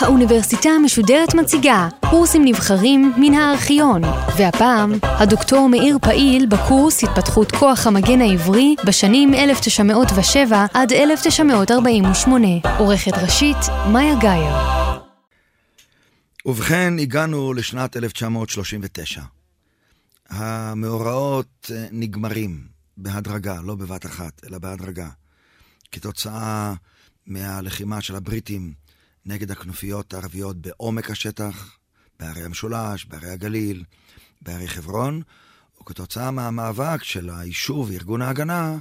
האוניברסיטה המשודרת מציגה קורסים נבחרים מן הארכיון, והפעם הדוקטור מאיר פעיל בקורס התפתחות כוח המגן העברי בשנים 1907 עד 1948. עורכת ראשית, מאיה גאייר. ובכן, הגענו לשנת 1939. המאורעות אה, נגמרים בהדרגה, לא בבת אחת, אלא בהדרגה. כתוצאה מהלחימה של הבריטים נגד הכנופיות הערביות בעומק השטח, בערי המשולש, בערי הגליל, בערי חברון, וכתוצאה מהמאבק של היישוב וארגון ההגנה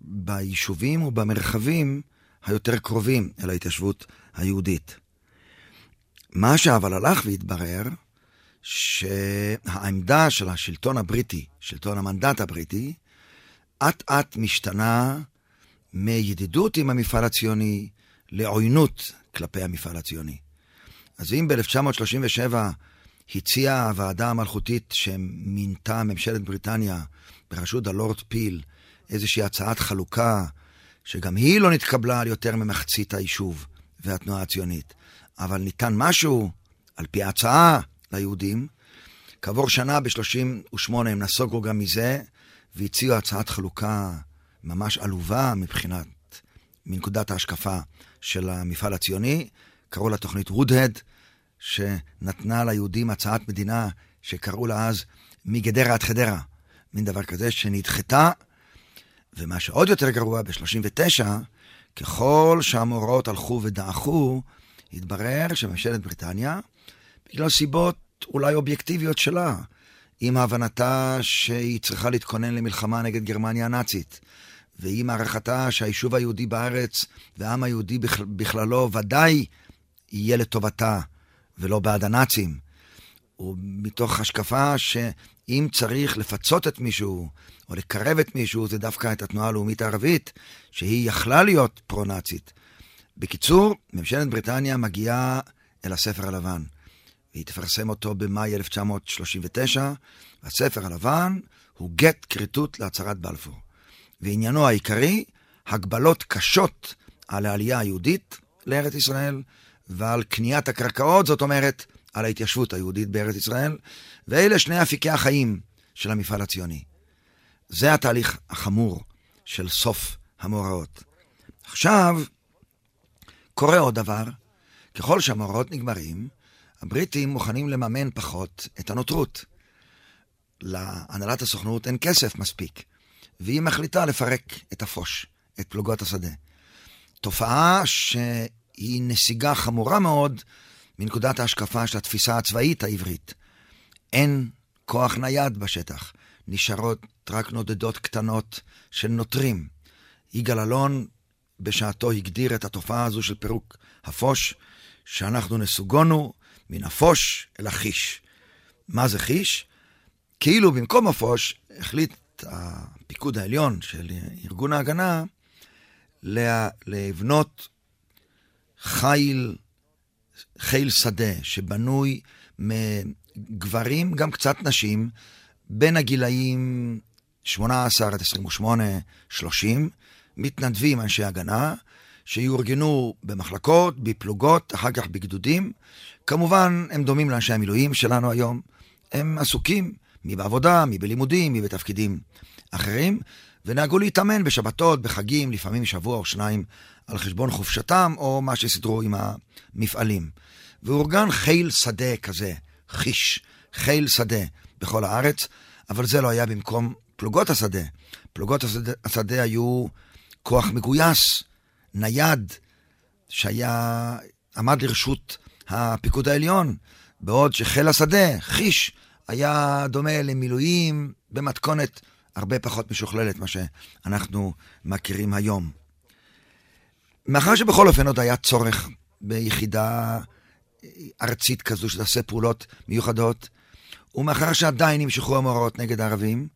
ביישובים ובמרחבים היותר קרובים אל ההתיישבות היהודית. מה שאבל הלך והתברר, שהעמדה של השלטון הבריטי, שלטון המנדט הבריטי, אט אט משתנה מידידות עם המפעל הציוני לעוינות כלפי המפעל הציוני. אז אם ב-1937 הציעה הוועדה המלכותית שמינתה ממשלת בריטניה בראשות הלורד פיל איזושהי הצעת חלוקה, שגם היא לא נתקבלה על יותר ממחצית היישוב והתנועה הציונית, אבל ניתן משהו, על פי ההצעה, ליהודים. כעבור שנה, ב-38, הם נסוגו גם מזה, והציעו הצעת חלוקה ממש עלובה מבחינת, מנקודת ההשקפה של המפעל הציוני, קראו לה תוכנית וודהד, שנתנה ליהודים הצעת מדינה שקראו לה אז מגדרה עד חדרה, מין דבר כזה שנדחתה, ומה שעוד יותר גרוע, ב-39, ככל שהמאורעות הלכו ודעכו, התברר שממשלת בריטניה, בגלל סיבות אולי אובייקטיביות שלה, עם הבנתה שהיא צריכה להתכונן למלחמה נגד גרמניה הנאצית, ועם הערכתה שהיישוב היהודי בארץ והעם היהודי בכללו ודאי יהיה לטובתה ולא בעד הנאצים. ומתוך השקפה שאם צריך לפצות את מישהו או לקרב את מישהו, זה דווקא את התנועה הלאומית הערבית, שהיא יכלה להיות פרו-נאצית. בקיצור, ממשלת בריטניה מגיעה אל הספר הלבן. והיא תפרסם אותו במאי 1939. הספר הלבן הוא גט כריתות להצהרת בלפור. ועניינו העיקרי, הגבלות קשות על העלייה היהודית לארץ ישראל ועל קניית הקרקעות, זאת אומרת, על ההתיישבות היהודית בארץ ישראל, ואלה שני אפיקי החיים של המפעל הציוני. זה התהליך החמור של סוף המאורעות. עכשיו, קורה עוד דבר, ככל שהמאורעות נגמרים, הבריטים מוכנים לממן פחות את הנותרות. להנהלת הסוכנות אין כסף מספיק. והיא מחליטה לפרק את הפוש, את פלוגות השדה. תופעה שהיא נסיגה חמורה מאוד מנקודת ההשקפה של התפיסה הצבאית העברית. אין כוח נייד בשטח, נשארות רק נודדות קטנות של נוטרים. יגאל אלון בשעתו הגדיר את התופעה הזו של פירוק הפוש, שאנחנו נסוגונו מן הפוש אל החיש. מה זה חיש? כאילו במקום הפוש החליט הפיקוד העליון של ארגון ההגנה לבנות חיל, חיל שדה שבנוי מגברים, גם קצת נשים, בין הגילאים 18 עד 28, 30, מתנדבים אנשי הגנה, שיאורגנו במחלקות, בפלוגות, אחר כך בגדודים. כמובן, הם דומים לאנשי המילואים שלנו היום. הם עסוקים מי בעבודה, מי בלימודים, מי בתפקידים אחרים, ונהגו להתאמן בשבתות, בחגים, לפעמים שבוע או שניים על חשבון חופשתם, או מה שסידרו עם המפעלים. ואורגן חיל שדה כזה, חיש, חיל שדה בכל הארץ, אבל זה לא היה במקום פלוגות השדה. פלוגות השדה, השדה היו כוח מגויס, נייד, שהיה, עמד לרשות הפיקוד העליון, בעוד שחיל השדה, חיש, היה דומה למילואים במתכונת הרבה פחות משוכללת מה שאנחנו מכירים היום. מאחר שבכל אופן עוד היה צורך ביחידה ארצית כזו שתעשה פעולות מיוחדות, ומאחר שעדיין נמשכו המאורעות נגד הערבים,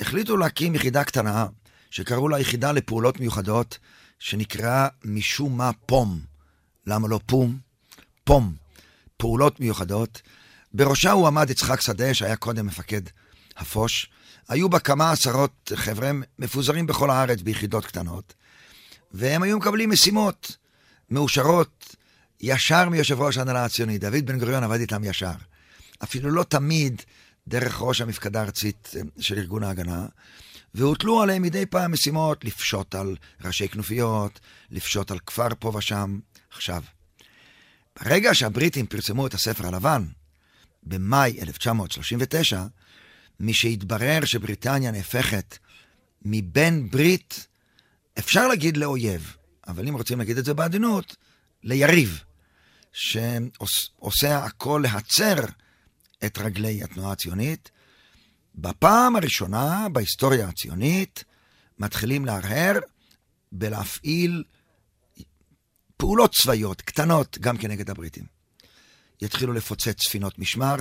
החליטו להקים יחידה קטנה שקראו לה יחידה לפעולות מיוחדות, שנקראה משום מה פום. למה לא פום? פום. פעולות מיוחדות. בראשה הוא עמד יצחק שדה, שהיה קודם מפקד הפוש, היו בה כמה עשרות חבר'ה מפוזרים בכל הארץ ביחידות קטנות, והם היו מקבלים משימות מאושרות ישר מיושב ראש ההנהלה הציונית. דוד בן גוריון עבד איתם ישר. אפילו לא תמיד דרך ראש המפקדה הארצית אה, של ארגון ההגנה, והוטלו עליהם מדי פעם משימות לפשוט על ראשי כנופיות, לפשוט על כפר פה ושם. עכשיו, ברגע שהבריטים פרסמו את הספר הלבן, במאי 1939, משהתברר שבריטניה נהפכת מבן ברית, אפשר להגיד לאויב, אבל אם רוצים להגיד את זה בעדינות, ליריב, שעושה הכל להצר את רגלי התנועה הציונית. בפעם הראשונה בהיסטוריה הציונית מתחילים להרהר בלהפעיל פעולות צבאיות קטנות גם כנגד הבריטים. יתחילו לפוצץ ספינות משמר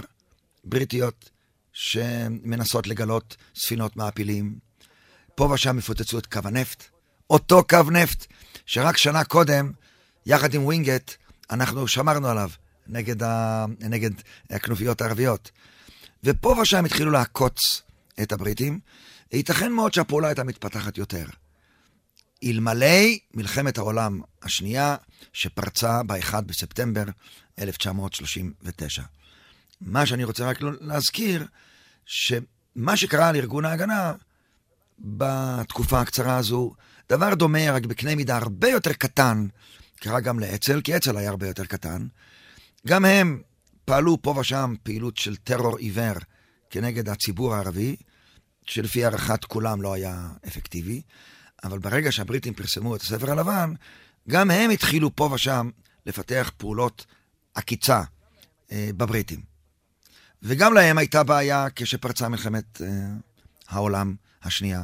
בריטיות שמנסות לגלות ספינות מעפילים. פה ושם יפוצצו את קו הנפט. אותו קו נפט שרק שנה קודם, יחד עם ווינגייט, אנחנו שמרנו עליו נגד, ה... נגד הכנופיות הערביות. ופה ושם התחילו לעקוץ את הבריטים. ייתכן מאוד שהפעולה הייתה מתפתחת יותר. אלמלא מלחמת העולם השנייה שפרצה ב-1 בספטמבר 1939. מה שאני רוצה רק להזכיר, שמה שקרה לארגון ההגנה בתקופה הקצרה הזו, דבר דומה, רק בקנה מידה הרבה יותר קטן, קרה גם לאצ"ל, כי אצ"ל היה הרבה יותר קטן. גם הם פעלו פה ושם פעילות של טרור עיוור כנגד הציבור הערבי, שלפי הערכת כולם לא היה אפקטיבי. אבל ברגע שהבריטים פרסמו את הספר הלבן, גם הם התחילו פה ושם לפתח פעולות עקיצה אה, בבריטים. וגם להם הייתה בעיה כשפרצה מלחמת אה, העולם השנייה.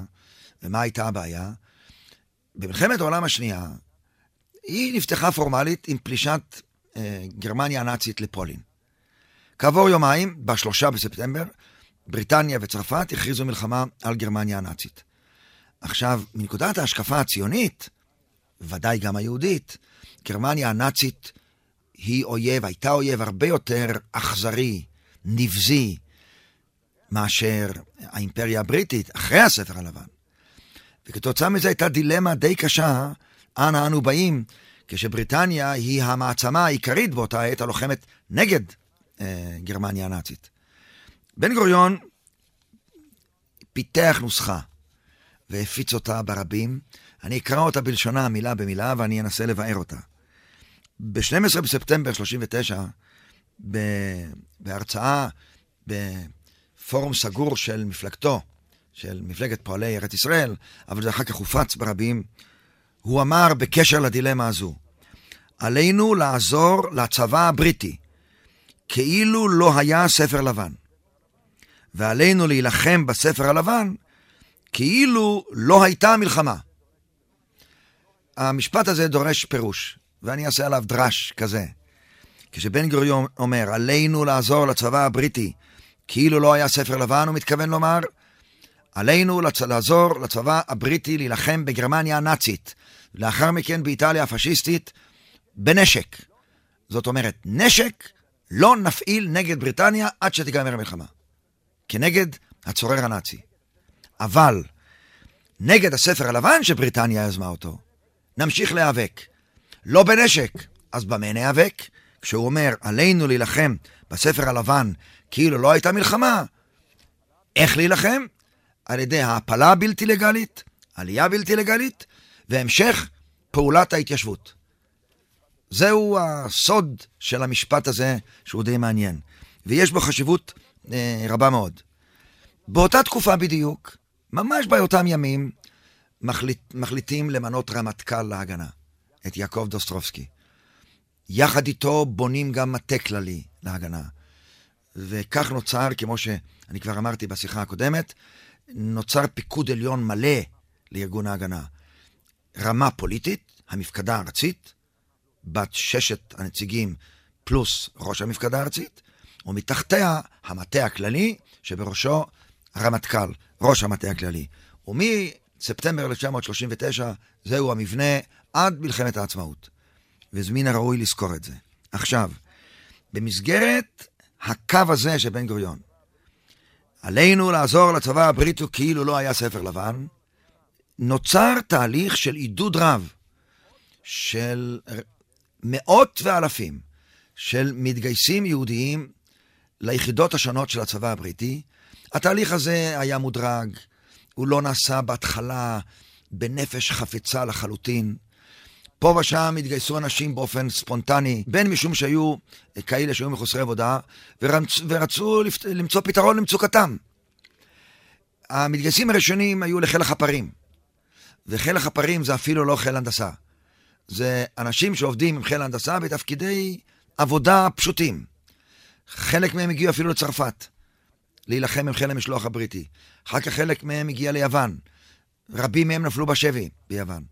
ומה הייתה הבעיה? במלחמת העולם השנייה, היא נפתחה פורמלית עם פלישת אה, גרמניה הנאצית לפולין. כעבור יומיים, בשלושה בספטמבר, בריטניה וצרפת הכריזו מלחמה על גרמניה הנאצית. עכשיו, מנקודת ההשקפה הציונית, ודאי גם היהודית, גרמניה הנאצית היא אויב, הייתה אויב הרבה יותר אכזרי, נבזי, מאשר האימפריה הבריטית אחרי הספר הלבן. וכתוצאה מזה הייתה דילמה די קשה, אנה אנו באים, כשבריטניה היא המעצמה העיקרית באותה עת הלוחמת נגד אה, גרמניה הנאצית. בן גוריון פיתח נוסחה והפיץ אותה ברבים. אני אקרא אותה בלשונה מילה במילה ואני אנסה לבאר אותה. ב-12 בספטמבר 39, בהרצאה בפורום סגור של מפלגתו, של מפלגת פועלי ארץ ישראל, אבל זה אחר כך הופץ ברבים, הוא אמר בקשר לדילמה הזו, עלינו לעזור לצבא הבריטי, כאילו לא היה ספר לבן, ועלינו להילחם בספר הלבן, כאילו לא הייתה מלחמה. המשפט הזה דורש פירוש, ואני אעשה עליו דרש כזה. כשבן גוריון אומר, עלינו לעזור לצבא הבריטי, כאילו לא היה ספר לבן, הוא מתכוון לומר, עלינו לצ... לעזור לצבא הבריטי להילחם בגרמניה הנאצית, לאחר מכן באיטליה הפשיסטית, בנשק. זאת אומרת, נשק לא נפעיל נגד בריטניה עד שתיגמר המלחמה. כנגד הצורר הנאצי. אבל נגד הספר הלבן שבריטניה יזמה אותו, נמשיך להיאבק. לא בנשק, אז במה ניאבק? כשהוא אומר, עלינו להילחם בספר הלבן כאילו לא הייתה מלחמה, איך להילחם? על ידי העפלה הבלתי לגלית, עלייה בלתי לגלית, והמשך פעולת ההתיישבות. זהו הסוד של המשפט הזה, שהוא די מעניין, ויש בו חשיבות אה, רבה מאוד. באותה תקופה בדיוק, ממש באותם ימים, מחליט, מחליטים למנות רמטכ"ל להגנה, את יעקב דוסטרובסקי. יחד איתו בונים גם מטה כללי להגנה. וכך נוצר, כמו שאני כבר אמרתי בשיחה הקודמת, נוצר פיקוד עליון מלא לארגון ההגנה. רמה פוליטית, המפקדה הארצית, בת ששת הנציגים פלוס ראש המפקדה הארצית, ומתחתיה המטה הכללי, שבראשו הרמטכ"ל, ראש המטה הכללי. ומספטמבר 1939 זהו המבנה עד מלחמת העצמאות. ומן הראוי לזכור את זה. עכשיו, במסגרת הקו הזה של בן גוריון, עלינו לעזור לצבא הבריטי כאילו לא היה ספר לבן, נוצר תהליך של עידוד רב של מאות ואלפים של מתגייסים יהודיים ליחידות השונות של הצבא הבריטי. התהליך הזה היה מודרג, הוא לא נעשה בהתחלה בנפש חפצה לחלוטין. פה ושם התגייסו אנשים באופן ספונטני, בין משום שהיו כאלה שהיו מחוסרי עבודה, ורצ, ורצו לפ... למצוא פתרון למצוקתם. המתגייסים הראשונים היו לחיל החפרים, וחיל החפרים זה אפילו לא חיל הנדסה. זה אנשים שעובדים עם חיל ההנדסה בתפקידי עבודה פשוטים. חלק מהם הגיעו אפילו לצרפת, להילחם עם חיל המשלוח הבריטי. אחר כך חלק מהם הגיע ליוון. רבים מהם נפלו בשבי ביוון.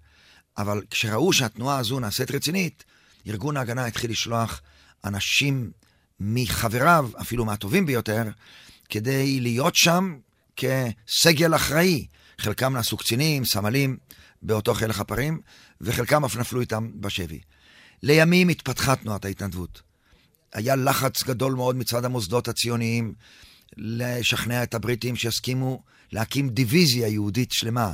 אבל כשראו שהתנועה הזו נעשית רצינית, ארגון ההגנה התחיל לשלוח אנשים מחבריו, אפילו מהטובים ביותר, כדי להיות שם כסגל אחראי. חלקם נעשו קצינים, סמלים, באותו חיל החפרים, וחלקם אף נפלו איתם בשבי. לימים התפתחה תנועת ההתנדבות. היה לחץ גדול מאוד מצד המוסדות הציוניים לשכנע את הבריטים שיסכימו להקים דיוויזיה יהודית שלמה,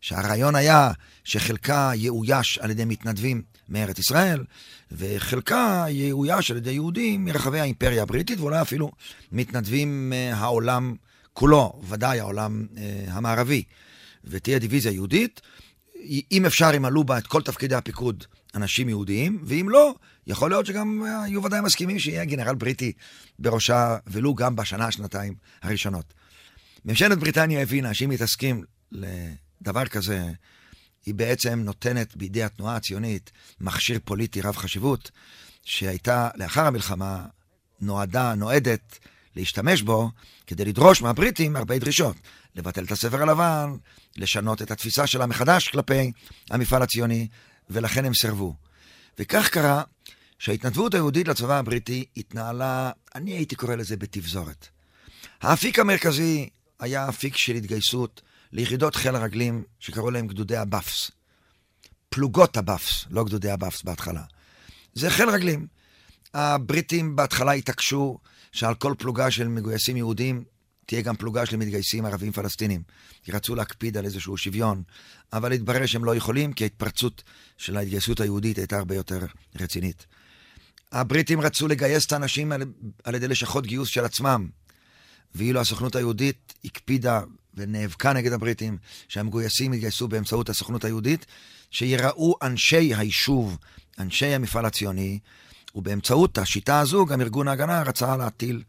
שהרעיון היה שחלקה יאויש על ידי מתנדבים מארץ ישראל, וחלקה יאויש על ידי יהודים מרחבי האימפריה הבריטית, ואולי אפילו מתנדבים מהעולם כולו, ודאי העולם אה, המערבי. ותהיה דיוויזיה יהודית, אם אפשר ימלאו בה את כל תפקידי הפיקוד אנשים יהודיים, ואם לא, יכול להיות שגם היו ודאי מסכימים שיהיה גנרל בריטי בראשה, ולו גם בשנה, שנתיים הראשונות. ממשלת בריטניה הבינה שאם היא תסכים לדבר כזה, היא בעצם נותנת בידי התנועה הציונית מכשיר פוליטי רב חשיבות, שהייתה לאחר המלחמה נועדה, נועדת, להשתמש בו כדי לדרוש מהבריטים הרבה דרישות. לבטל את הספר הלבן, לשנות את התפיסה שלה מחדש כלפי המפעל הציוני, ולכן הם סירבו. וכך קרה שההתנדבות היהודית לצבא הבריטי התנהלה, אני הייתי קורא לזה בתפזורת. האפיק המרכזי היה אפיק של התגייסות ליחידות חיל הרגלים שקראו להם גדודי הבאפס. פלוגות ה Buffs, לא גדודי ה Buffs בהתחלה. זה חיל רגלים. הבריטים בהתחלה התעקשו שעל כל פלוגה של מגויסים יהודים תהיה גם פלוגה של מתגייסים ערבים פלסטינים. כי רצו להקפיד על איזשהו שוויון, אבל התברר שהם לא יכולים, כי ההתפרצות של ההתגייסות היהודית הייתה הרבה יותר רצינית. הבריטים רצו לגייס את האנשים על, על ידי לשכות גיוס של עצמם, ואילו הסוכנות היהודית הקפידה ונאבקה נגד הבריטים, שהמגויסים יתגייסו באמצעות הסוכנות היהודית, שיראו אנשי היישוב, אנשי המפעל הציוני, ובאמצעות השיטה הזו גם ארגון ההגנה רצה להטיל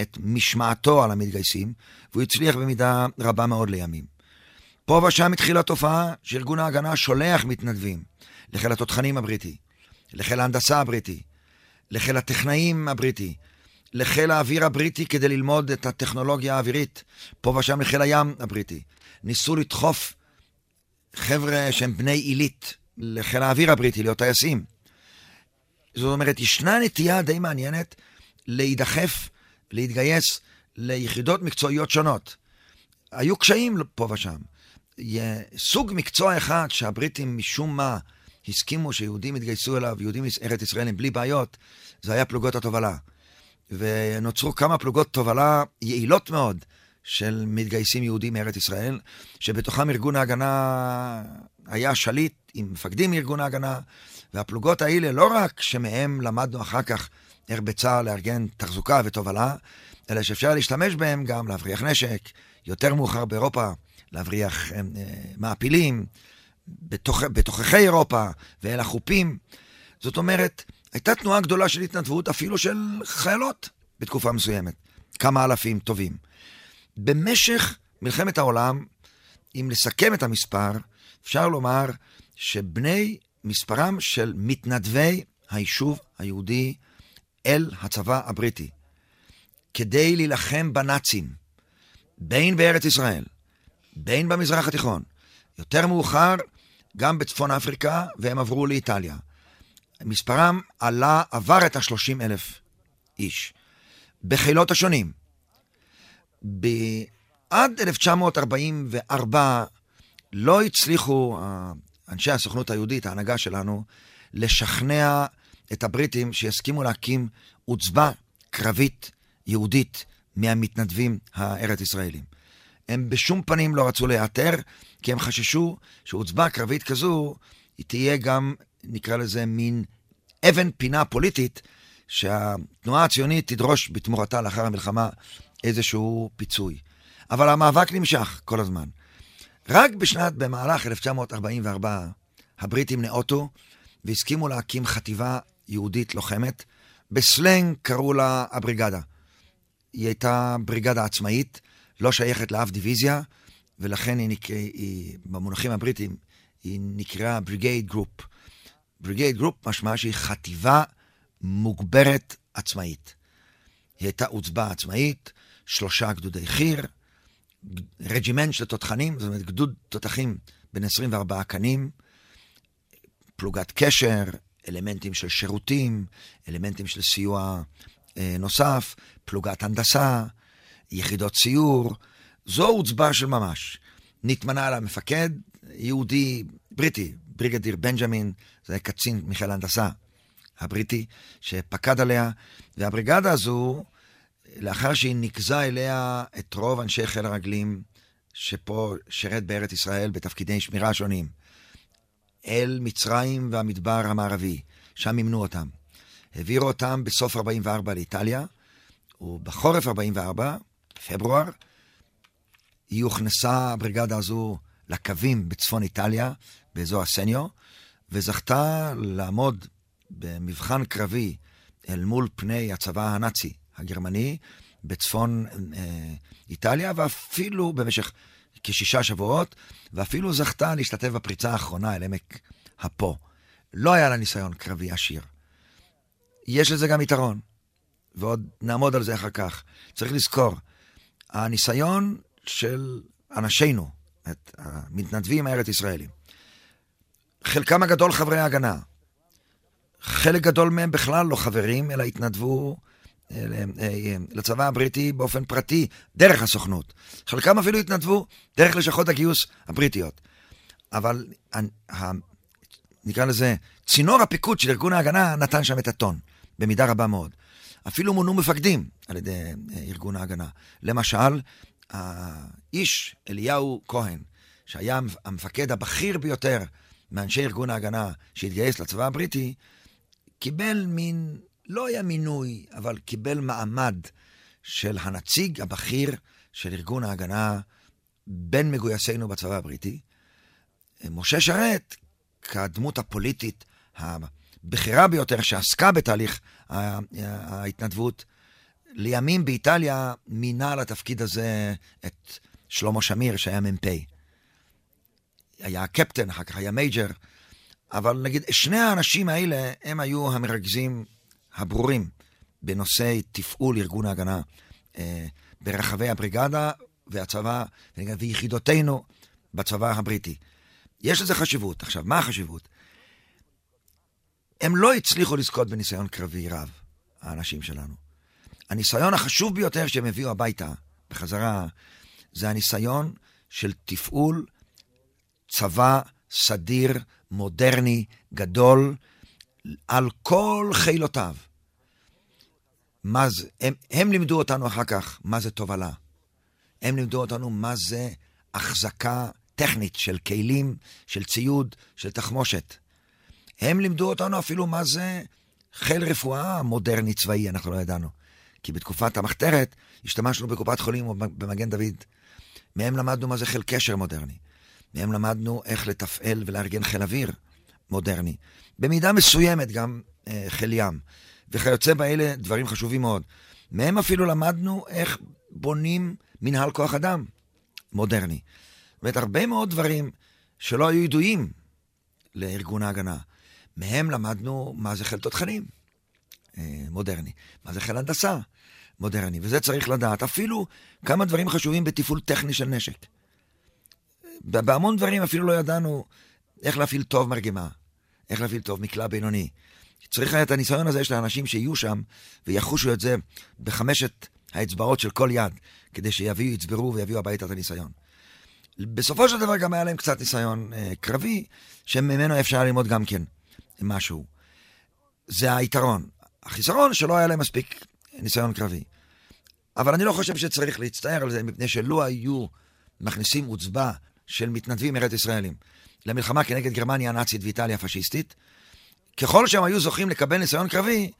את משמעתו על המתגייסים, והוא הצליח במידה רבה מאוד לימים. פה ושם התחילה תופעה שארגון ההגנה שולח מתנדבים לחיל התותחנים הבריטי, לחיל ההנדסה הבריטי, לחיל הטכנאים הבריטי, לחיל האוויר הבריטי כדי ללמוד את הטכנולוגיה האווירית, פה ושם לחיל הים הבריטי. ניסו לדחוף חבר'ה שהם בני עילית לחיל האוויר הבריטי, להיות טייסים. זאת אומרת, ישנה נטייה די מעניינת להידחף להתגייס ליחידות מקצועיות שונות. היו קשיים פה ושם. סוג מקצוע אחד שהבריטים משום מה הסכימו שיהודים יתגייסו אליו, יהודים מארץ ישראל בלי בעיות, זה היה פלוגות התובלה. ונוצרו כמה פלוגות תובלה יעילות מאוד של מתגייסים יהודים מארץ ישראל, שבתוכם ארגון ההגנה היה שליט עם מפקדים מארגון ההגנה, והפלוגות האלה, לא רק שמהם למדנו אחר כך איך בצה"ל לארגן תחזוקה ותובלה, אלא שאפשר להשתמש בהם גם להבריח נשק, יותר מאוחר באירופה, להבריח אה, מעפילים, בתוך, בתוככי אירופה ואל החופים. זאת אומרת, הייתה תנועה גדולה של התנדבות, אפילו של חיילות בתקופה מסוימת, כמה אלפים טובים. במשך מלחמת העולם, אם לסכם את המספר, אפשר לומר שבני מספרם של מתנדבי היישוב היהודי אל הצבא הבריטי כדי להילחם בנאצים, בין בארץ ישראל, בין במזרח התיכון, יותר מאוחר גם בצפון אפריקה, והם עברו לאיטליה. מספרם עלה, עבר את ה-30 אלף איש, בחילות השונים. עד 1944 לא הצליחו אנשי הסוכנות היהודית, ההנהגה שלנו, לשכנע את הבריטים שיסכימו להקים עוצבה קרבית יהודית מהמתנדבים הארץ ישראלים. הם בשום פנים לא רצו להיעתר, כי הם חששו שעוצבה קרבית כזו, היא תהיה גם, נקרא לזה, מין אבן פינה פוליטית, שהתנועה הציונית תדרוש בתמורתה לאחר המלחמה איזשהו פיצוי. אבל המאבק נמשך כל הזמן. רק בשנת, במהלך 1944, הבריטים נאותו והסכימו להקים חטיבה יהודית לוחמת. בסלנג קראו לה הבריגדה. היא הייתה בריגדה עצמאית, לא שייכת לאף דיוויזיה, ולכן היא, נקרא, היא במונחים הבריטיים, היא נקראה brigade group. Brigade group משמע שהיא חטיבה מוגברת עצמאית. היא הייתה עוצבה עצמאית, שלושה גדודי חי"ר, regiment של תותחנים, זאת אומרת גדוד תותחים בין 24 קנים, פלוגת קשר, אלמנטים של שירותים, אלמנטים של סיוע אה, נוסף, פלוגת הנדסה, יחידות ציור. זו עוצבה של ממש. נתמנה לה מפקד יהודי בריטי, בריגדיר בנג'מין, זה קצין מחיל ההנדסה הבריטי, שפקד עליה, והבריגדה הזו, לאחר שהיא ניקזה אליה את רוב אנשי חיל הרגלים, שפה שירת בארץ ישראל בתפקידי שמירה שונים, אל מצרים והמדבר המערבי, שם מימנו אותם. העבירו אותם בסוף 44 לאיטליה, ובחורף 44, פברואר, היא הוכנסה, הבריגדה הזו, לקווים בצפון איטליה, באזור הסניו, וזכתה לעמוד במבחן קרבי אל מול פני הצבא הנאצי הגרמני בצפון אה, איטליה, ואפילו במשך כשישה שבועות, ואפילו זכתה להשתתף בפריצה האחרונה אל עמק הפו. לא היה לה ניסיון קרבי עשיר. יש לזה גם יתרון, ועוד נעמוד על זה אחר כך. צריך לזכור, הניסיון של אנשינו, את המתנדבים הארץ ישראלים, חלקם הגדול חברי ההגנה, חלק גדול מהם בכלל לא חברים, אלא התנדבו אה, אה, לצבא הבריטי באופן פרטי, דרך הסוכנות. חלקם אפילו התנדבו דרך לשכות הגיוס הבריטיות. אבל נקרא לזה, צינור הפיקוד של ארגון ההגנה נתן שם את הטון, במידה רבה מאוד. אפילו מונו מפקדים על ידי אה, ארגון ההגנה. למשל, האיש אליהו כהן, שהיה המפקד הבכיר ביותר מאנשי ארגון ההגנה שהתגייס לצבא הבריטי, קיבל מין, לא היה מינוי, אבל קיבל מעמד של הנציג הבכיר של ארגון ההגנה בין מגויסינו בצבא הבריטי. משה שרת, כדמות הפוליטית הבכירה ביותר שעסקה בתהליך ההתנדבות, לימים באיטליה מינה לתפקיד הזה את שלמה שמיר, שהיה מ"פ. היה קפטן, אחר כך היה מייג'ר, אבל נגיד, שני האנשים האלה, הם היו המרכזים הברורים בנושא תפעול ארגון ההגנה אה, ברחבי הבריגדה והצבא, ויחידותינו בצבא הבריטי. יש לזה חשיבות. עכשיו, מה החשיבות? הם לא הצליחו לזכות בניסיון קרבי רב, האנשים שלנו. הניסיון החשוב ביותר שהם הביאו הביתה, בחזרה, זה הניסיון של תפעול צבא סדיר, מודרני, גדול, על כל חילותיו. מה זה, הם, הם לימדו אותנו אחר כך מה זה תובלה. הם לימדו אותנו מה זה החזקה טכנית של כלים, של ציוד, של תחמושת. הם לימדו אותנו אפילו מה זה חיל רפואה מודרני צבאי, אנחנו לא ידענו. כי בתקופת המחתרת השתמשנו בקופת חולים או במגן דוד. מהם למדנו מה זה חיל קשר מודרני. מהם למדנו איך לתפעל ולארגן חיל אוויר מודרני. במידה מסוימת גם אה, חיל ים. וכיוצא באלה דברים חשובים מאוד. מהם אפילו למדנו איך בונים מנהל כוח אדם מודרני. זאת אומרת, הרבה מאוד דברים שלא היו ידועים לארגון ההגנה. מהם למדנו מה זה חיל תותחנים אה, מודרני, מה זה חיל הנדסה מודרני, וזה צריך לדעת. אפילו כמה דברים חשובים בתפעול טכני של נשק. בהמון דברים אפילו לא ידענו איך להפעיל טוב מרגמה, איך להפעיל טוב מקלע בינוני. צריך את הניסיון הזה של האנשים שיהיו שם ויחושו את זה בחמשת האצבעות של כל יד, כדי שיביאו, יצברו ויביאו הביתה את הניסיון. בסופו של דבר גם היה להם קצת ניסיון אה, קרבי, שממנו אפשר ללמוד גם כן משהו. זה היתרון. החיסרון שלא היה להם מספיק ניסיון קרבי. אבל אני לא חושב שצריך להצטער על זה, מפני שלו היו מכניסים עוצבה של מתנדבים ארץ ישראלים למלחמה כנגד גרמניה הנאצית ואיטליה הפשיסטית, ככל שהם היו זוכים לקבל ניסיון קרבי,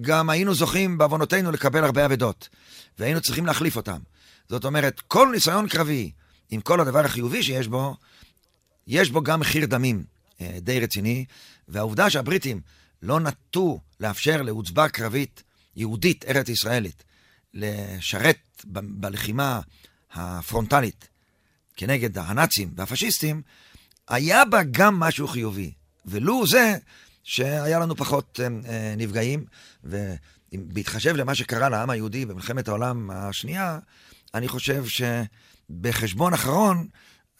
גם היינו זוכים בעוונותינו לקבל הרבה אבדות, והיינו צריכים להחליף אותם. זאת אומרת, כל ניסיון קרבי, עם כל הדבר החיובי שיש בו, יש בו גם מחיר דמים די רציני, והעובדה שהבריטים לא נטו לאפשר לעוצבה קרבית יהודית ארץ ישראלית לשרת ב- בלחימה הפרונטלית כנגד הנאצים והפשיסטים, היה בה גם משהו חיובי. ולו זה שהיה לנו פחות אה, אה, נפגעים, ובהתחשב למה שקרה לעם היהודי במלחמת העולם השנייה, אני חושב שבחשבון אחרון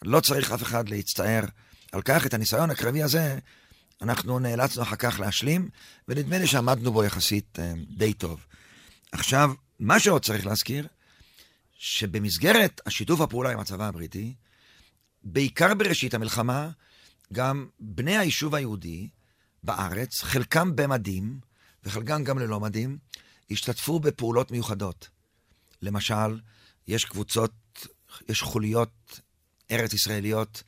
לא צריך אף אחד להצטער על כך. את הניסיון הקרבי הזה אנחנו נאלצנו אחר כך להשלים, ונדמה לי שעמדנו בו יחסית אה, די טוב. עכשיו, מה שעוד צריך להזכיר, שבמסגרת השיתוף הפעולה עם הצבא הבריטי, בעיקר בראשית המלחמה, גם בני היישוב היהודי בארץ, חלקם במדים וחלקם גם ללא מדים, השתתפו בפעולות מיוחדות. למשל, יש קבוצות, יש חוליות ארץ ישראליות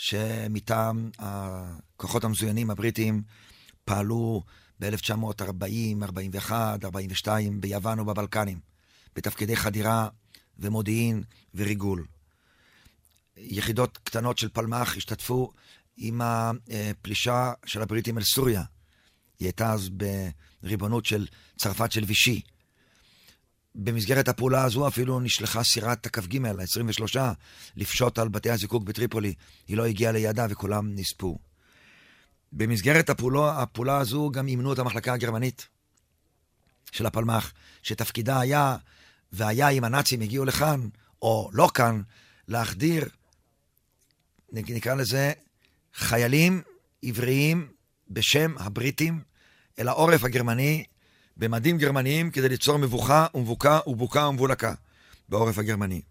שמטעם הכוחות המזוינים הבריטיים פעלו ב-1940, 41, 42 ביוון ובבלקנים, בתפקידי חדירה ומודיעין וריגול. יחידות קטנות של פלמ"ח השתתפו עם הפלישה של הבריטים אל סוריה. היא הייתה אז בריבונות של צרפת של וישי. במסגרת הפעולה הזו אפילו נשלחה סירת הכ"ג, ה-23, לפשוט על בתי הזיקוק בטריפולי. היא לא הגיעה ליעדה וכולם נספו. במסגרת הפעולה, הפעולה הזו גם אימנו את המחלקה הגרמנית של הפלמ"ח, שתפקידה היה, והיה אם הנאצים הגיעו לכאן, או לא כאן, להחדיר, נקרא לזה, חיילים עבריים בשם הבריטים אל העורף הגרמני במדים גרמניים כדי ליצור מבוכה ומבוקה ובוקה ומבולקה בעורף הגרמני.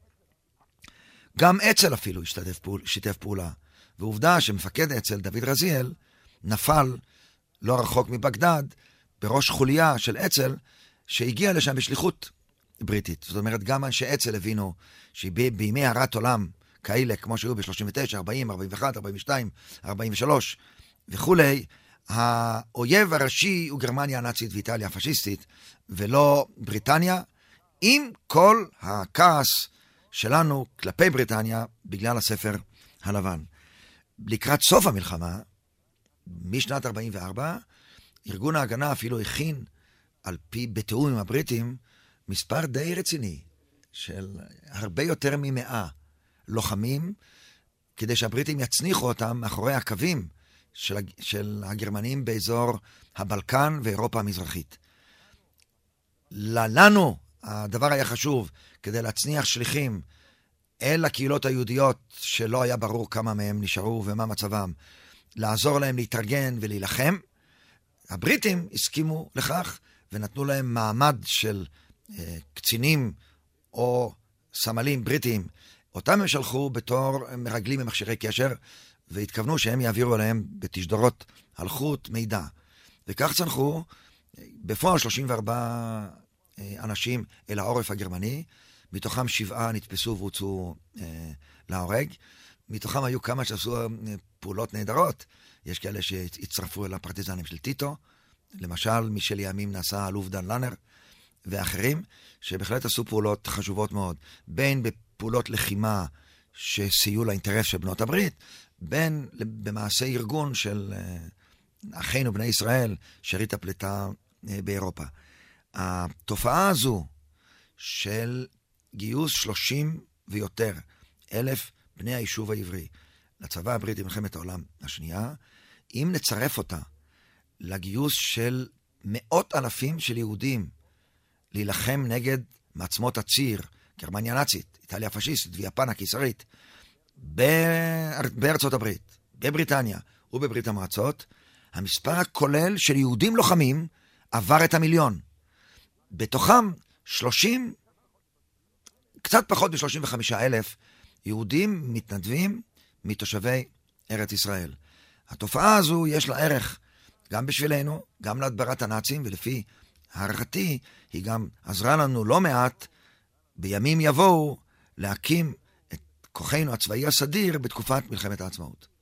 גם אצ"ל אפילו השתתף פעול, שיתף פעולה, ועובדה שמפקד אצ"ל, דוד רזיאל, נפל לא רחוק מבגדד, בראש חוליה של אצ"ל, שהגיע לשם בשליחות בריטית. זאת אומרת, גם אנשי אצ"ל הבינו שבימי הרת עולם כאלה, כמו שהיו ב-39, 40, 41, 42, 43 וכולי, האויב הראשי הוא גרמניה הנאצית ואיטליה הפשיסטית, ולא בריטניה, עם כל הכעס שלנו כלפי בריטניה בגלל הספר הלבן. לקראת סוף המלחמה, משנת 44, ארגון ההגנה אפילו הכין, על פי, בתיאום עם הבריטים, מספר די רציני של הרבה יותר ממאה לוחמים, כדי שהבריטים יצניחו אותם מאחורי הקווים של, של הגרמנים באזור הבלקן ואירופה המזרחית. לנו הדבר היה חשוב כדי להצניח שליחים אל הקהילות היהודיות, שלא היה ברור כמה מהם נשארו ומה מצבם, לעזור להם להתארגן ולהילחם. הבריטים הסכימו לכך ונתנו להם מעמד של אה, קצינים או סמלים בריטיים. אותם הם שלחו בתור מרגלים ממכשירי קשר, והתכוונו שהם יעבירו עליהם בתשדורות הלכות מידע. וכך צנחו בפועל 34 אה, אנשים אל העורף הגרמני, מתוכם שבעה נתפסו והוצאו אה, להורג. מתוכם היו כמה שעשו אה, פעולות נהדרות. יש כאלה שהצטרפו אל הפרטיזנים של טיטו, למשל, מי שלימים נעשה האלוף דן לאנר, ואחרים, שבהחלט עשו פעולות חשובות מאוד, בין בפעולות לחימה שסייעו לאינטרס של בנות הברית, בין במעשה ארגון של אה, אחינו בני ישראל, שארית הפליטה אה, באירופה. התופעה הזו של גיוס 30 ויותר אלף בני היישוב העברי לצבא הבריטי במלחמת העולם השנייה, אם נצרף אותה לגיוס של מאות אלפים של יהודים להילחם נגד מעצמות הציר, גרמניה הנאצית, איטליה הפשיסטית ויפן הקיסרית, בארצות הברית, בבריטניה ובברית המועצות, המספר הכולל של יהודים לוחמים עבר את המיליון. בתוכם 30, קצת פחות מ-35 אלף יהודים מתנדבים מתושבי ארץ ישראל. התופעה הזו יש לה ערך גם בשבילנו, גם להדברת הנאצים, ולפי הערכתי, היא גם עזרה לנו לא מעט בימים יבואו להקים כוחנו הצבאי הסדיר בתקופת מלחמת העצמאות.